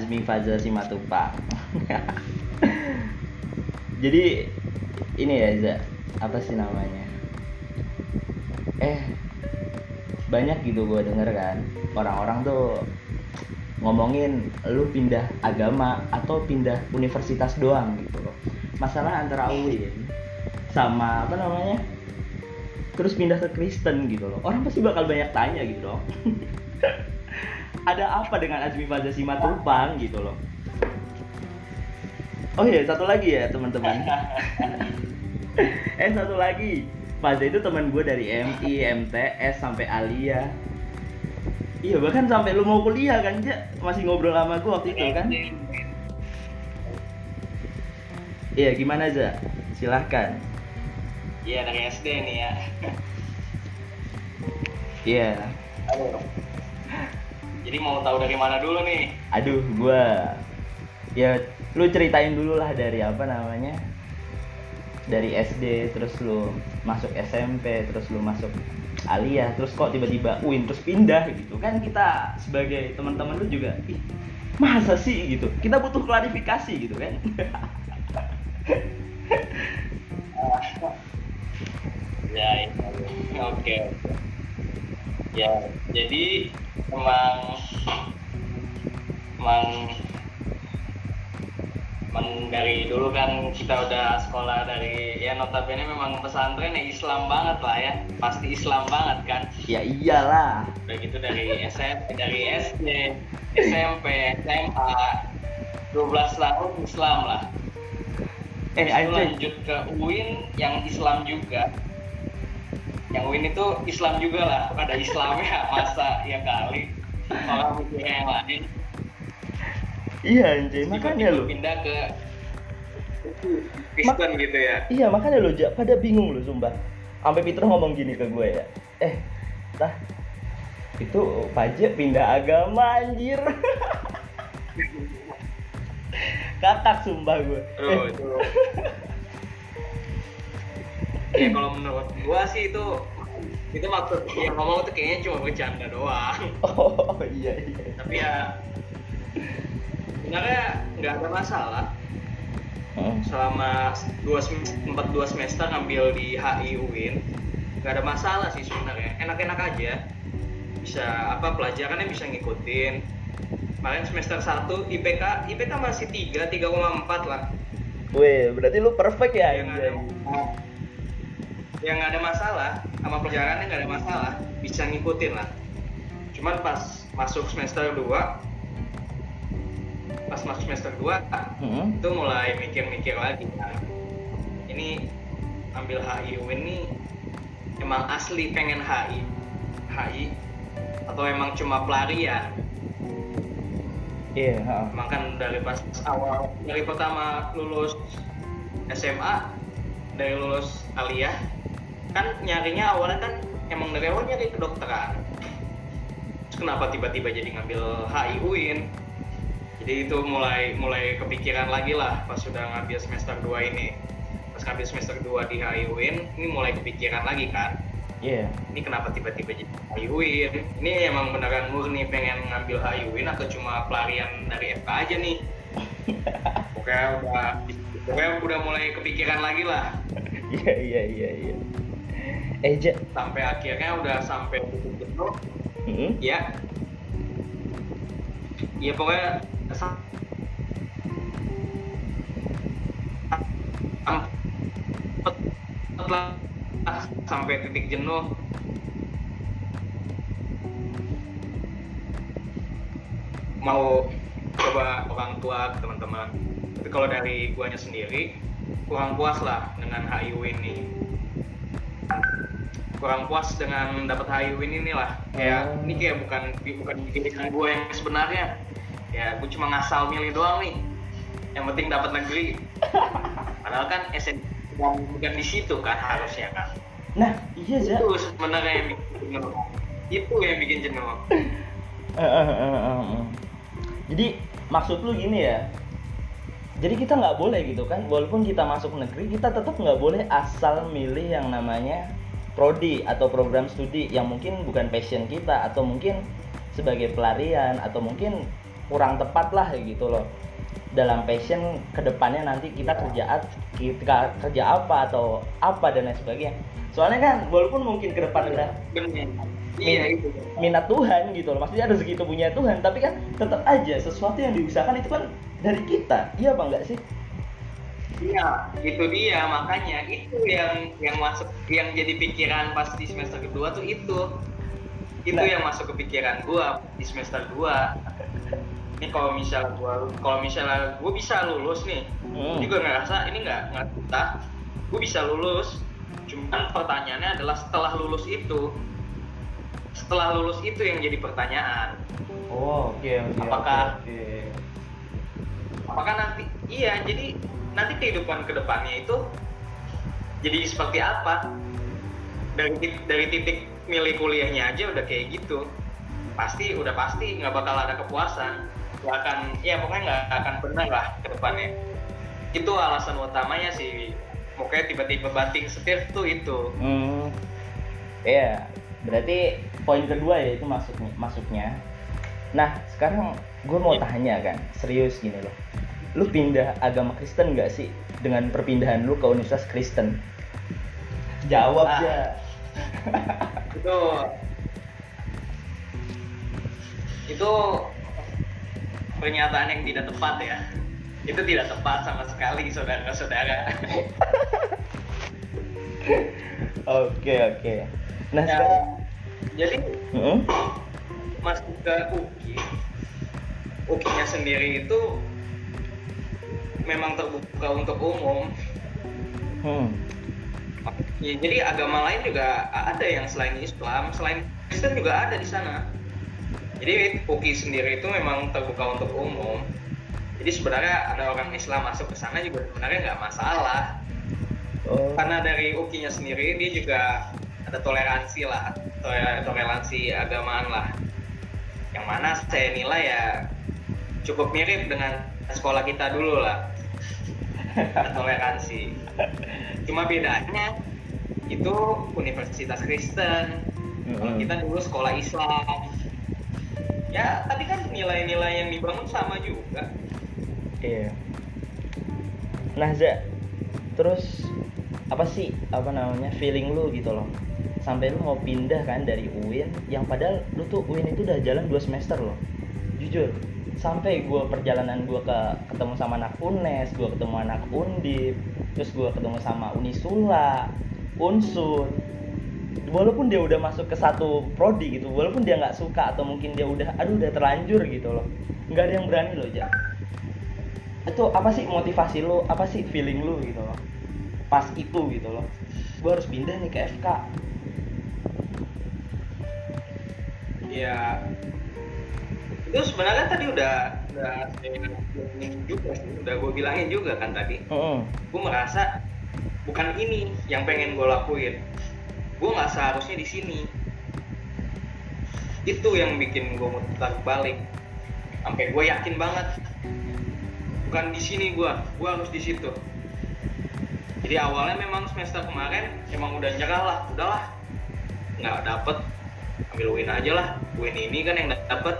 Azmi Fazal Simatupang. Jadi ini ya Za, apa sih namanya? Eh banyak gitu gue denger kan. Orang-orang tuh ngomongin lu pindah agama atau pindah universitas doang gitu loh. Masalah antara UIN sama apa namanya? Terus pindah ke Kristen gitu loh. Orang pasti bakal banyak tanya gitu loh ada apa dengan Azmi Faza Simatupang gitu loh. Oh iya satu lagi ya teman-teman. Eh satu lagi. Faza itu teman gue dari MI, MTS sampai Alia. Iya bahkan sampai lu mau kuliah kan Ja masih ngobrol sama gue waktu itu kan? Iya gimana aja silahkan. Iya dari SD nih ya. Iya. Aduh. Jadi mau tahu dari mana dulu nih? Aduh gua Ya lu ceritain dulu lah dari apa namanya Dari SD terus lu masuk SMP terus lu masuk Alia terus kok tiba-tiba UIN terus pindah gitu kan kita sebagai teman-teman lu juga ih masa sih gitu kita butuh klarifikasi gitu kan Ya, ya. oke. Ya, jadi emang emang emang dari dulu kan kita udah sekolah dari ya notabene memang pesantren ya Islam banget lah ya. Pasti Islam banget kan? Ya iyalah. Udah gitu dari SMP dari SD SMP SMA 12 tahun Islam lah. Eh Terus lanjut ke UIN yang Islam juga yang UIN itu Islam juga lah ada Islamnya masa ya kali orang mikir yang lain iya anjing makanya lu pindah ke Kristen gitu ya Iya makanya lo pada bingung lo sumpah. Sampai Peter ngomong gini ke gue ya. Eh, tah itu Paje pindah agama anjir. Kakak sumpah gue. Tuh, Eh, ya kalau menurut gua sih itu itu maksud yang ngomong tuh kayaknya cuma bercanda doang. Oh iya iya. tapi ya sebenarnya nggak ada masalah. Heeh. selama dua empat dua semester ngambil di HI UIN nggak ada masalah sih sebenarnya. Enak-enak aja. Bisa apa pelajarannya bisa ngikutin. Kemarin semester 1 IPK IPK masih 3 3,4 lah. Weh, berarti lu perfect ya yang ada. Yang nggak ada masalah sama pelajarannya nggak ada masalah bisa ngikutin lah cuman pas masuk semester 2 pas masuk semester 2 Heeh. itu mulai mikir-mikir lagi kan ini ambil HI UIN nih emang asli pengen HI HI atau emang cuma pelarian Iya, heeh. emang kan dari pas awal dari pertama lulus SMA dari lulus aliyah kan nyarinya awalnya kan emang dari awal nyari kedokteran. Terus kenapa tiba-tiba jadi ngambil HI UIN jadi itu mulai mulai kepikiran lagi lah pas sudah ngambil semester 2 ini. Pas ngambil semester 2 di HI UIN ini mulai kepikiran lagi kan. Iya. ini kenapa tiba-tiba jadi HIUIN ini emang beneran murni pengen ngambil HIUIN atau cuma pelarian dari FK aja nih? Pokoknya udah pokoknya udah mulai kepikiran lagi lah. Iya, iya, iya, iya. Eh, Ja. sampai akhirnya udah sampai titik jenuh Heeh. ya. Ya pokoknya sam- sempet lah sampai titik jenuh. Mau coba orang tua teman-teman. Tapi kalau dari guanya sendiri kurang puas lah dengan HIU ini kurang puas dengan dapat HIU ini lah kayak Oh. ini kayak bukan bukan pilihan gue yang sebenarnya ya gue cuma ngasal milih doang nih yang penting dapat negeri padahal kan SN bukan di situ kan harusnya kan Nah, iya, Ja. itu sebenarnya yang bikin jenuh itu yang bikin jenuh eh, eh, eh. Jadi maksud lu gini ya? Jadi kita nggak boleh gitu kan, walaupun kita masuk negeri, kita tetap nggak boleh asal milih yang namanya prodi atau program studi yang mungkin bukan passion kita atau mungkin sebagai pelarian atau mungkin kurang tepat lah gitu loh. Dalam passion ke depannya nanti kita kerja at- kita kerja apa atau apa dan lain sebagainya. Soalnya kan walaupun mungkin ke depan bener. Iya itu minat Tuhan gitu loh. Maksudnya rezeki itu punya Tuhan tapi kan tetap aja sesuatu yang diusahakan itu kan dari kita? Iya apa enggak sih? Iya, itu dia makanya itu yang yang masuk yang jadi pikiran pas di semester kedua tuh itu. Itu Nah. yang masuk ke pikiran gua di semester 2 ini kalau misalnya gua kalau misalnya gua bisa lulus nih Hmm. gua juga ngerasa ini nggak nggak susah. Gua bisa lulus cuman pertanyaannya adalah setelah lulus itu setelah lulus itu yang jadi pertanyaan. Oh oke oke Apakah- oke, apakah nanti iya jadi nanti kehidupan ke depannya itu jadi seperti apa? Dari dari titik milih kuliahnya aja udah kayak gitu. Pasti udah pasti nggak bakal ada kepuasan. Nggak akan ya pokoknya nggak akan benar lah ke depannya itu alasan utamanya sih. Pokoknya tiba-tiba banting setir tuh itu. Hmm, iya. Berarti poin kedua ya itu masuknya, masuknya. Nah, sekarang gue mau tanya kan, serius gini loh. Lu pindah agama Kristen nggak sih dengan perpindahan lu ke Universitas Kristen? Jawab Ah. ya. itu itu pernyataan yang tidak tepat ya itu tidak tepat sama sekali saudara-saudara Oke oke. Nah Ya, sekarang, jadi Hmm? masuk ke UKI UKI-nya sendiri itu memang terbuka untuk umum Hmm. Ya, jadi agama lain juga ada yang selain Islam, selain Kristen juga ada di sana. Jadi UKI sendiri itu memang terbuka untuk umum. Jadi sebenarnya ada orang Islam masuk ke sana juga sebenarnya nggak masalah. Oh. Karena dari UKI-nya sendiri dia juga ada toleransi lah, tole- toleransi agamaan lah. Yang mana saya nilai ya cukup mirip dengan sekolah kita dulu lah. Toleransi. Cuma bedanya itu universitas Kristen, kalau kita dulu sekolah Islam. Ya, tapi kan nilai-nilai yang dibangun sama juga. Iya. Nah, Za, terus apa sih apa namanya feeling lu gitu loh sampai lu mau pindah kan dari UIN yang padahal lu tuh UIN itu udah jalan 2 semester loh jujur sampai gua perjalanan gua ke ketemu sama anak UNES gua ketemu anak Undip terus gua ketemu sama Unisula Unsur. Walaupun dia udah masuk ke satu prodi gitu walaupun dia nggak suka atau mungkin dia udah aduh udah terlanjur gitu loh. Nggak ada yang berani loh Ja. Itu apa sih motivasi lo? Apa sih feeling lo gitu loh? Pas itu gitu loh. Gue harus pindah nih ke FK Ya, itu sebenarnya tadi udah udah juga sih, udah gue bilangin juga kan tadi. Heeh. Gue merasa bukan ini yang pengen gue lakuin. Gue nggak seharusnya di sini. Itu yang bikin gue mutar balik. Sampai gue yakin banget. Bukan di sini gue, gue harus di situ. Jadi awalnya memang semester kemarin emang udah nyerah lah, udahlah nggak dapet ambil win aja lah win ini kan yang dapet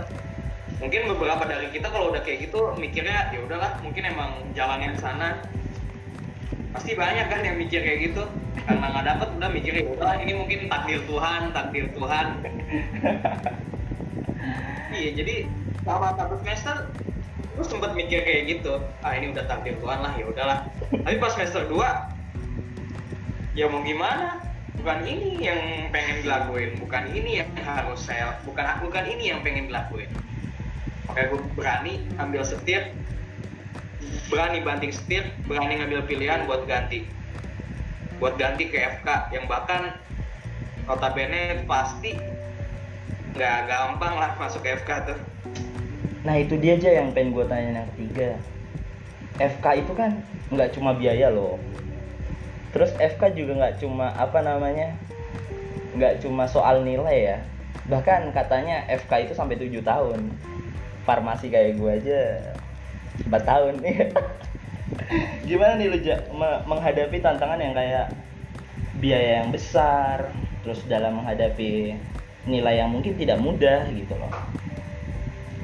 mungkin beberapa dari kita kalau udah kayak gitu mikirnya ya udahlah mungkin emang jalan yang sana. Pasti banyak kan yang mikir kayak gitu. Karena nggak dapet udah mikir ya udahlah ini mungkin takdir Tuhan takdir Tuhan. Iya jadi sama satu semester gue sempet mikir kayak gitu. Ah ini udah takdir Tuhan lah ya udahlah. Tapi pas semester 2 ya mau gimana? Bukan ini yang pengen dilakuin bukan ini yang harus saya bukan bukan ini yang pengen dilakuin makanya gue berani ambil setir berani banting setir berani ngambil pilihan buat ganti. Buat ganti ke FK yang bahkan notabene pasti nggak gampang lah masuk ke FK tuh. Nah itu dia aja yang pengen gue tanya yang ketiga. FK itu kan nggak cuma biaya loh. Terus FK juga nggak cuma apa namanya nggak cuma soal nilai ya. Bahkan katanya FK itu sampai tujuh tahun farmasi kayak gue aja 4 tahun. Nih gimana nih lu menghadapi tantangan yang kayak biaya yang besar terus dalam menghadapi nilai yang mungkin tidak mudah gitu loh.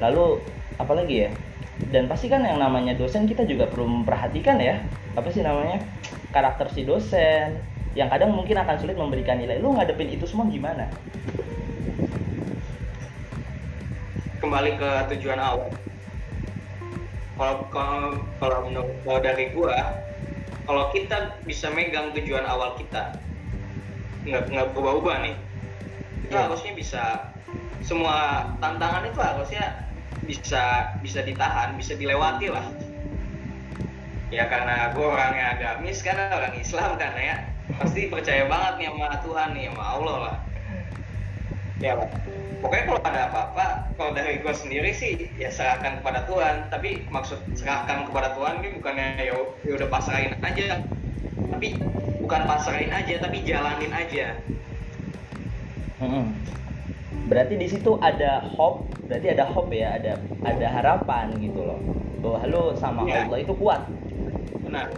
Lalu apalagi ya? Dan pasti kan yang namanya dosen kita juga perlu memperhatikan ya. Apa sih namanya? Karakter si dosen yang kadang mungkin akan sulit memberikan nilai. Lu ngadepin itu semua gimana kembali ke tujuan awal kalau kalau kalau menurut kalau dari gua kalau kita bisa megang tujuan awal kita nggak nggak berubah-ubah nih kita Iya. harusnya bisa semua tantangan itu harusnya bisa bisa ditahan bisa dilewati lah ya karena gue orangnya agamis kan orang Islam kan ya pasti percaya banget nih sama Tuhan nih sama Allah lah ya Pak. Pokoknya kalau ada apa-apa kalau dari gue sendiri sih ya serahkan kepada Tuhan tapi maksud serahkan kepada Tuhan ini bukannya ya ya udah pasrahin aja tapi bukan pasrahin aja tapi jalanin aja Mm-mm. Berarti di situ ada hope, berarti ada hope ya, ada ada harapan gitu loh. Bahwa lu sama Iya. Allah itu kuat. benar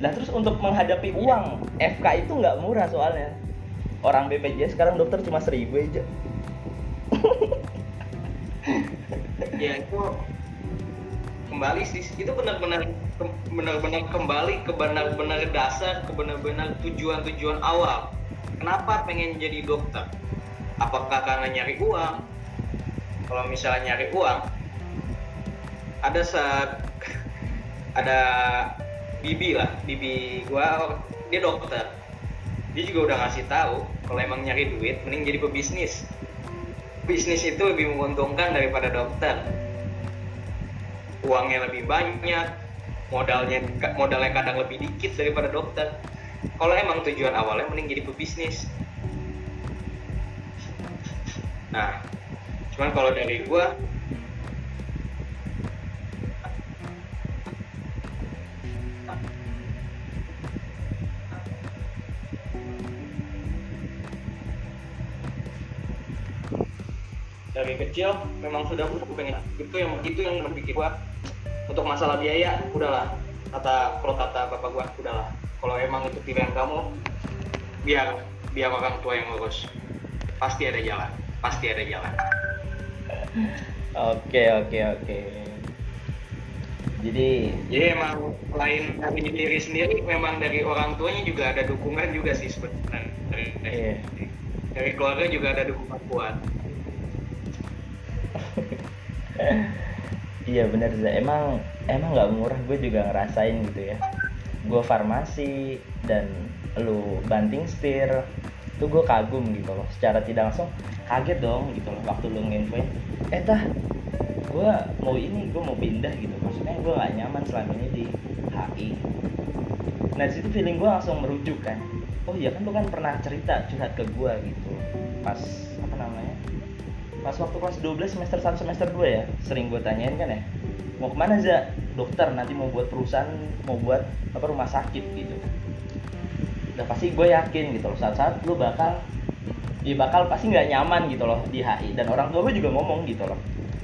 Nah terus untuk menghadapi uang, FK itu nggak murah soalnya. Orang BPJS sekarang dokter cuma seribu aja. Ya itu kembali sih. Itu benar-benar benar-benar kembali ke benar-benar dasar ke benar-benar tujuan-tujuan awal. Kenapa pengen jadi dokter? Apakah karena nyari uang? Kalau misalnya nyari uang ada saat ada bibi lah bibi gua dia dokter. Dia juga udah ngasih tahu kalau emang nyari duit mending jadi pebisnis bisnis itu lebih menguntungkan daripada dokter. Uangnya lebih banyak modalnya modalnya kadang lebih dikit daripada dokter. Kalau emang tujuan awalnya mending jadi pebisnis. Nah cuman kalau dari gua dari kecil memang sudah gue pengen itu yang itu yang berpikir gua untuk masalah biaya udahlah. Kata kalau kata bapak gua udahlah. Kalau emang itu pilihan kamu biar biar orang tua yang ngurus. Pasti ada jalan pasti ada jalan. Oke oke oke. Jadi jadi emang selain dari diri sendiri memang dari orang tuanya juga ada dukungan juga sih sebenarnya. Dari, Iya. dari keluarga juga ada dukungan kuat iya bener Za. Emang emang nggak murah. Gue juga ngerasain gitu ya. Gue farmasi dan lu banting setir tuh gue kagum gitu loh. Secara tidak langsung kaget dong gitu loh waktu lu nginfoin eh tah gue mau ini gue mau pindah gitu. Maksudnya gue gak nyaman selama ini di HI nah di situ feeling gue langsung merujuk kan. Oh iya kan lu kan pernah cerita curhat ke gue gitu. Pas apa namanya pas waktu kelas 12 semester 1 semester 2 ya sering gue tanyain kan ya mau ke mana za? Dokter nanti mau buat perusahaan mau buat apa rumah sakit gitu. Udah pasti gue yakin gitu loh saat-saat lu bakal ya bakal pasti nggak nyaman gitu loh di HI dan orang tua gue juga ngomong gitu loh.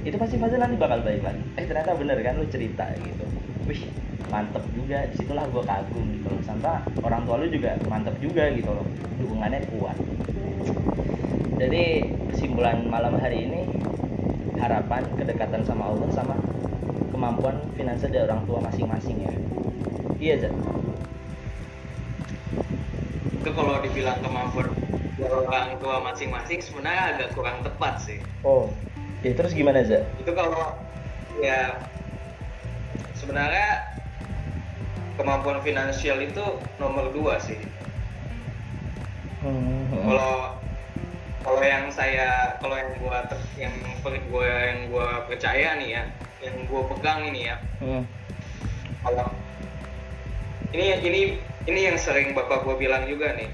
Itu pasti pasti nanti bakal balik lagi. Eh ternyata bener kan lu cerita gitu. Wih mantep juga. Di situlah gue kagum gitu loh sampai orang tua lu juga mantep juga gitu loh dukungannya kuat jadi kesimpulan malam hari ini harapan kedekatan sama Allah sama kemampuan finansial dari orang tua masing-masing ya. Iya Zat. Itu kalau dibilang kemampuan orang tua masing-masing sebenarnya agak kurang tepat sih. Oh ya terus gimana Zat? Itu kalau ya sebenarnya kemampuan finansial itu nomor dua sih. Hmm, kalau kalau yang saya kalau yang gua ter- yang gua yang gua percaya nih ya yang gua pegang ini ya. Hmm, kalau ini ini ini yang sering bapak gua bilang juga nih.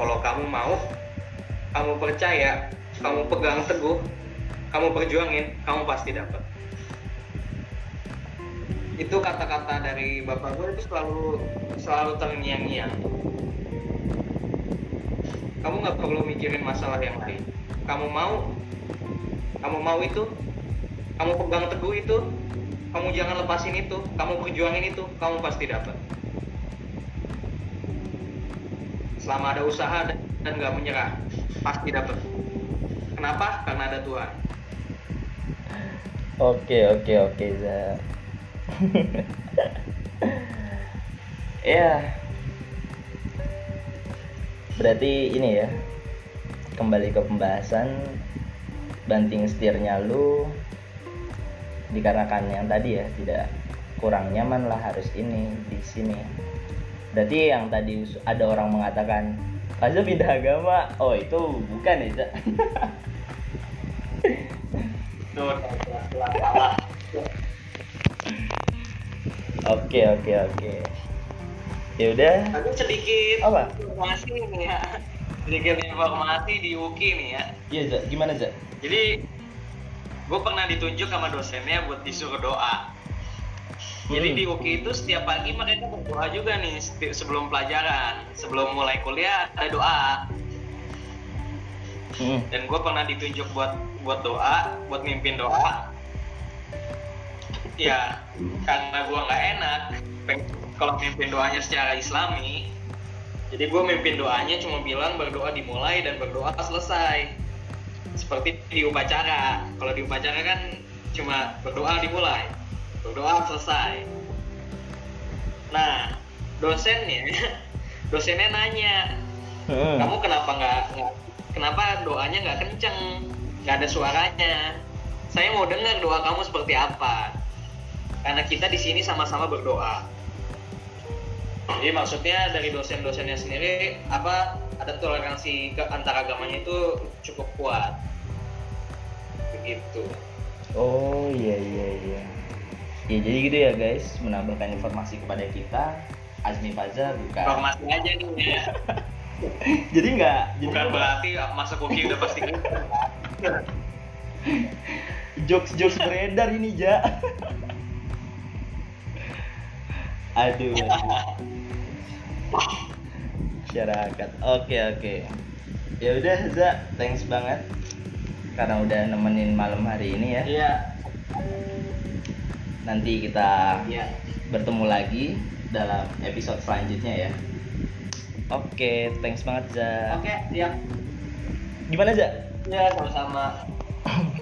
Kalau kamu mau kamu percaya kamu pegang teguh kamu perjuangin kamu pasti dapat. Itu kata-kata dari bapak gue itu selalu selalu terngiang-ngiang kamu nggak perlu mikirin masalah yang lain. Kamu mau kamu mau itu. Kamu pegang teguh itu. Kamu jangan lepasin itu. Kamu perjuangin itu kamu pasti dapat. Selama ada usaha dan nggak menyerah pasti dapat. Kenapa? Karena ada Tuhan. Oke oke oke Za. ya. Berarti ini ya. Kembali ke pembahasan banting setirnya lu dikarenakan yang tadi ya tidak kurang nyaman lah harus ini di sini. Berarti yang tadi ada orang mengatakan Faza pindah agama. Oh itu bukan ya. Oke oke oke. Ya udah. Tapi sedikit Apa? informasi nih ya. Sedikit informasi di UKI nih ya. Iya Za, gimana Za? Jadi gue pernah ditunjuk sama dosennya buat disuruh doa. Jadi Hmm. di UKI itu setiap pagi mereka berdoa juga nih sebelum pelajaran, sebelum mulai kuliah ada doa. Hmm. Dan gue pernah ditunjuk buat buat doa, buat mimpin doa. Ya karena gue nggak enak peng- kalau mimpin doanya secara Islami. Jadi gue mimpin doanya cuma bilang berdoa dimulai dan berdoa selesai. Seperti di upacara. Kalau di upacara kan cuma berdoa dimulai, berdoa selesai. Nah, dosennya, dosennya nanya, Hmm. kamu kenapa nggak nggak- kenapa doanya nggak kenceng, nggak ada suaranya? Saya mau dengar doa kamu seperti apa. Karena kita di sini sama-sama berdoa. Jadi maksudnya dari dosen-dosennya sendiri apa ada toleransi ke antar agamanya itu cukup kuat. Begitu. Oh iya iya iya. Ya jadi gitu ya guys, menambahkan informasi kepada kita, Azmi Faza bukan. Informasi aja nih ya. jadi nggak, jadi Bukan berarti masuk UKI udah pasti gitu. jokes jokes beredar ini ja. aduh. Masyarakat. Oke oke. Ya udah Za, thanks banget karena udah nemenin malam hari ini ya. Iya. Nanti kita Iya. bertemu lagi dalam episode selanjutnya ya. Oke, thanks banget Za. Oke, siap. Gimana Za? Ya, sama-sama.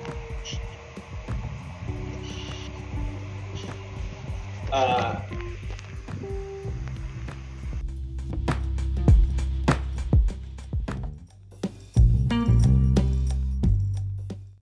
Eh,